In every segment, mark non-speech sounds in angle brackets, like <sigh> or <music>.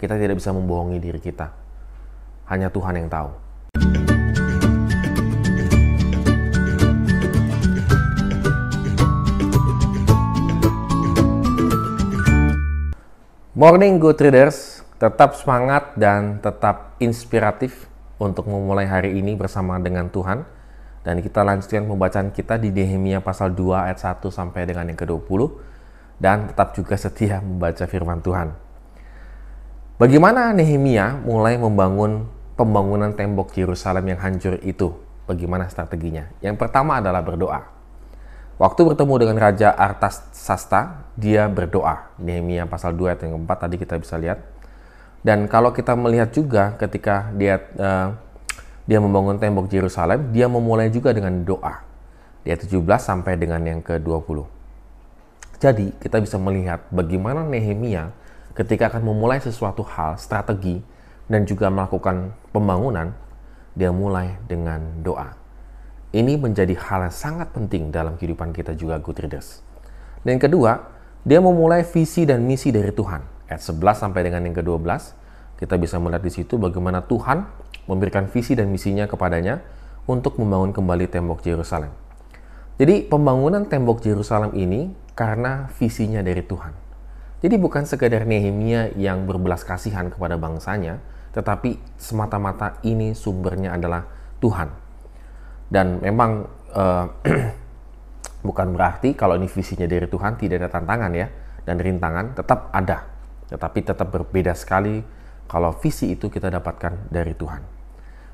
kita tidak bisa membohongi diri kita. Hanya Tuhan yang tahu. Morning Good Traders, tetap semangat dan tetap inspiratif untuk memulai hari ini bersama dengan Tuhan. Dan kita lanjutkan pembacaan kita di Nehemia pasal 2 ayat 1 sampai dengan yang ke-20 dan tetap juga setia membaca firman Tuhan. Bagaimana Nehemia mulai membangun pembangunan tembok Yerusalem yang hancur itu? Bagaimana strateginya? Yang pertama adalah berdoa. Waktu bertemu dengan Raja Artas Sasta, dia berdoa. Nehemia pasal 2 ayat yang keempat tadi kita bisa lihat. Dan kalau kita melihat juga ketika dia uh, dia membangun tembok Yerusalem, dia memulai juga dengan doa. Di ayat 17 sampai dengan yang ke-20. Jadi, kita bisa melihat bagaimana Nehemia ketika akan memulai sesuatu hal, strategi, dan juga melakukan pembangunan, dia mulai dengan doa. Ini menjadi hal yang sangat penting dalam kehidupan kita juga good readers. Dan yang kedua, dia memulai visi dan misi dari Tuhan. Ayat 11 sampai dengan yang ke-12, kita bisa melihat di situ bagaimana Tuhan memberikan visi dan misinya kepadanya untuk membangun kembali tembok Yerusalem. Jadi pembangunan tembok Yerusalem ini karena visinya dari Tuhan. Jadi bukan sekadar Nehemia yang berbelas kasihan kepada bangsanya, tetapi semata-mata ini sumbernya adalah Tuhan. Dan memang uh, <clears throat> bukan berarti kalau ini visinya dari Tuhan tidak ada tantangan ya dan rintangan tetap ada. Tetapi tetap berbeda sekali kalau visi itu kita dapatkan dari Tuhan.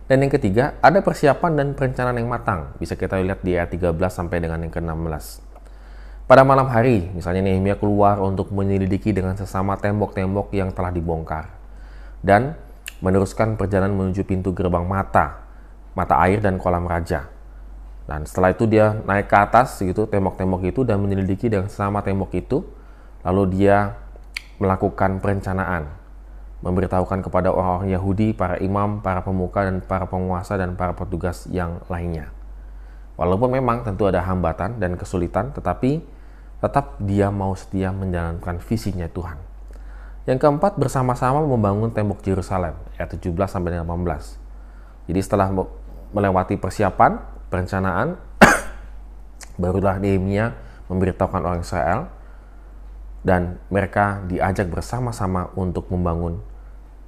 Dan yang ketiga ada persiapan dan perencanaan yang matang. Bisa kita lihat di ayat 13 sampai dengan yang ke-16 pada malam hari, misalnya Nehemia keluar untuk menyelidiki dengan sesama tembok-tembok yang telah dibongkar dan meneruskan perjalanan menuju pintu gerbang mata mata air dan kolam raja. Dan setelah itu dia naik ke atas gitu tembok-tembok itu dan menyelidiki dengan sama tembok itu. Lalu dia melakukan perencanaan, memberitahukan kepada orang-orang Yahudi, para imam, para pemuka dan para penguasa dan para petugas yang lainnya. Walaupun memang tentu ada hambatan dan kesulitan, tetapi tetap dia mau setia menjalankan visinya Tuhan. Yang keempat, bersama-sama membangun tembok Yerusalem, ayat 17 sampai 18. Jadi setelah melewati persiapan, perencanaan, <coughs> barulah Nehemia memberitahukan orang Israel dan mereka diajak bersama-sama untuk membangun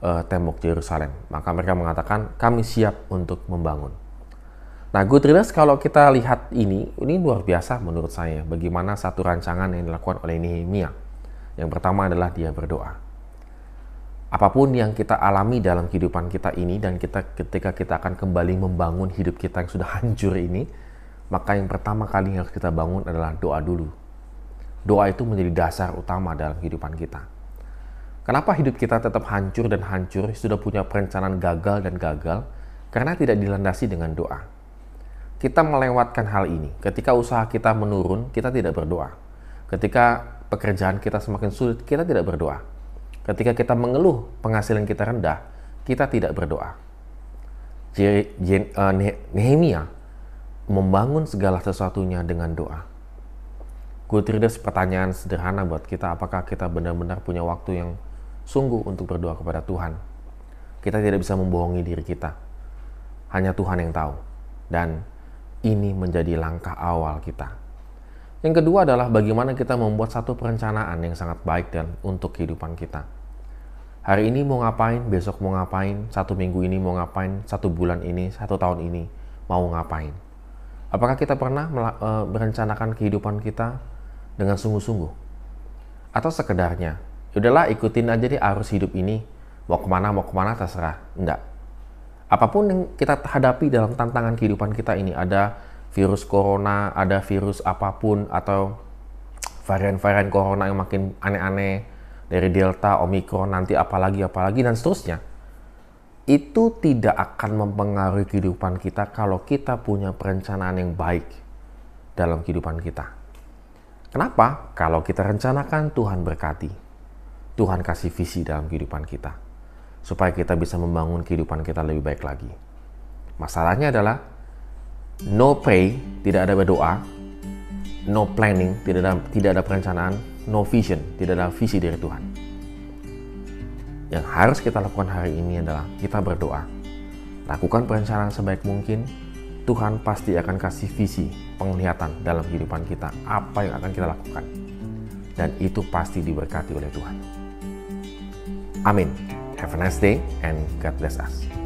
uh, tembok Yerusalem. Maka mereka mengatakan, kami siap untuk membangun. Nah, good readers, kalau kita lihat ini, ini luar biasa menurut saya. Bagaimana satu rancangan yang dilakukan oleh Nehemia. Yang pertama adalah dia berdoa apa pun yang kita alami dalam kehidupan kita ini dan kita ketika kita akan kembali membangun hidup kita yang sudah <laughs> hancur ini, maka yang pertama kali yang harus kita bangun adalah doa dulu. Doa itu menjadi dasar utama dalam kehidupan kita. Kenapa hidup kita tetap hancur dan hancur, sudah punya perencanaan gagal dan gagal? Karena tidak dilandasi dengan doa. Kita melewatkan hal ini. Ketika usaha kita menurun, kita tidak berdoa. Ketika pekerjaan kita semakin sulit, kita tidak berdoa Ketika kita mengeluh penghasilan kita rendah, kita tidak berdoa. Eh, Nehemia membangun segala sesuatunya dengan doa. Good pertanyaan sederhana buat kita, apakah kita benar-benar punya waktu yang sungguh untuk berdoa kepada Tuhan? Kita tidak bisa membohongi diri kita. Hanya Tuhan yang tahu. Dan ini menjadi langkah awal kita. Yang kedua adalah bagaimana kita membuat satu perencanaan yang sangat baik dan untuk kehidupan kita hari ini mau ngapain, besok mau ngapain, satu minggu ini mau ngapain, satu bulan ini, satu tahun ini mau ngapain. Apakah kita pernah uh, merencanakan kehidupan kita dengan sungguh-sungguh? Atau sekedarnya, udahlah ikutin aja deh arus hidup ini, mau ke mana, mau ke mana, terserah. Enggak. Apa pun yang kita hadapi dalam tantangan kehidupan kita ini, ada virus corona, ada virus apa pun, atau varian-varian corona yang makin aneh-aneh, dari Delta, Omikron, nanti apalagi, apalagi, dan seterusnya. Itu tidak akan mempengaruhi kehidupan kita kalau kita punya perencanaan yang baik dalam kehidupan kita. Kenapa? Kalau kita rencanakan, Tuhan berkati. Tuhan kasih visi dalam kehidupan kita. Supaya kita bisa membangun kehidupan kita lebih baik lagi. Masalahnya adalah, no pray, tidak ada berdoa, no planning, tidak ada, tidak ada perencanaan, no vision, tidak ada visi dari Tuhan. Yang harus kita lakukan hari ini adalah kita berdoa. Lakukan perencanaan sebaik mungkin, Tuhan pasti akan kasih visi, penglihatan dalam kehidupan kita, apa yang akan kita lakukan. Dan itu pasti diberkati oleh Tuhan. Amin. Have a nice day and God bless us.